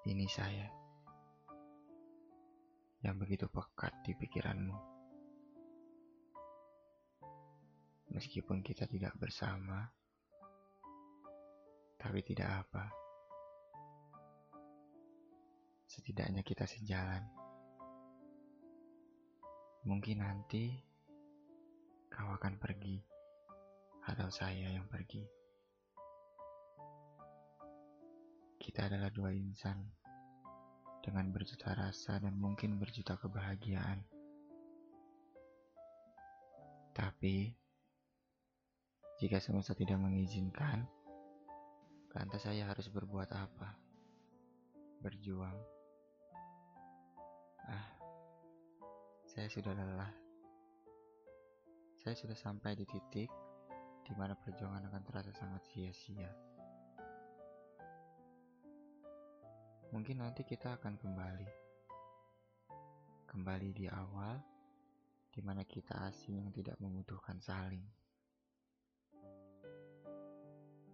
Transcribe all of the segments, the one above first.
Ini saya yang begitu pekat di pikiranmu. Meskipun kita tidak bersama, tapi tidak apa. Setidaknya kita sejalan. Mungkin nanti kau akan pergi, atau saya yang pergi. Kita adalah dua insan dengan berjuta rasa dan mungkin berjuta kebahagiaan. Tapi, jika semesta tidak mengizinkan, lantas saya harus berbuat apa? Berjuang. Ah, saya sudah lelah. Saya sudah sampai di titik di mana perjuangan akan terasa sangat sia-sia. Mungkin nanti kita akan kembali. Kembali di awal, di mana kita asing yang tidak membutuhkan saling.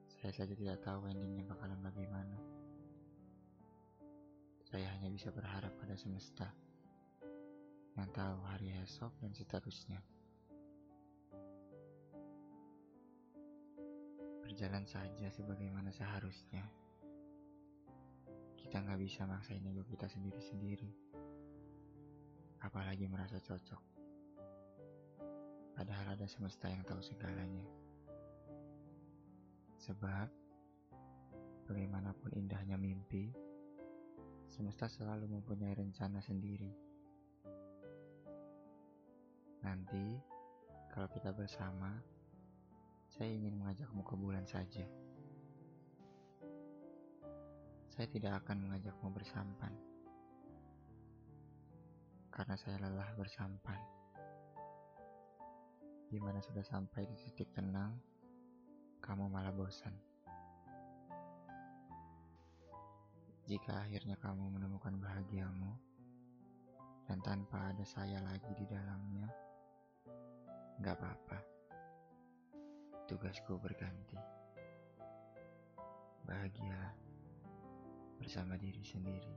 Saya saja tidak tahu endingnya bakalan bagaimana. Saya hanya bisa berharap pada semesta yang tahu hari esok dan seterusnya. Berjalan saja sebagaimana seharusnya. Kita nggak bisa maksain ego kita sendiri-sendiri. Apalagi merasa cocok. Padahal ada semesta yang tahu segalanya. Sebab, bagaimanapun indahnya mimpi, semesta selalu mempunyai rencana sendiri. Nanti, kalau kita bersama, saya ingin mengajakmu ke bulan saja. Saya tidak akan mengajakmu bersampan. Karena saya lelah bersampan. Di mana sudah sampai di titik tenang, kamu malah bosan. Jika akhirnya kamu menemukan bahagiamu, dan tanpa ada saya lagi di dalamnya, nggak apa-apa. Tugasku berganti. Bahagia bersama diri sendiri.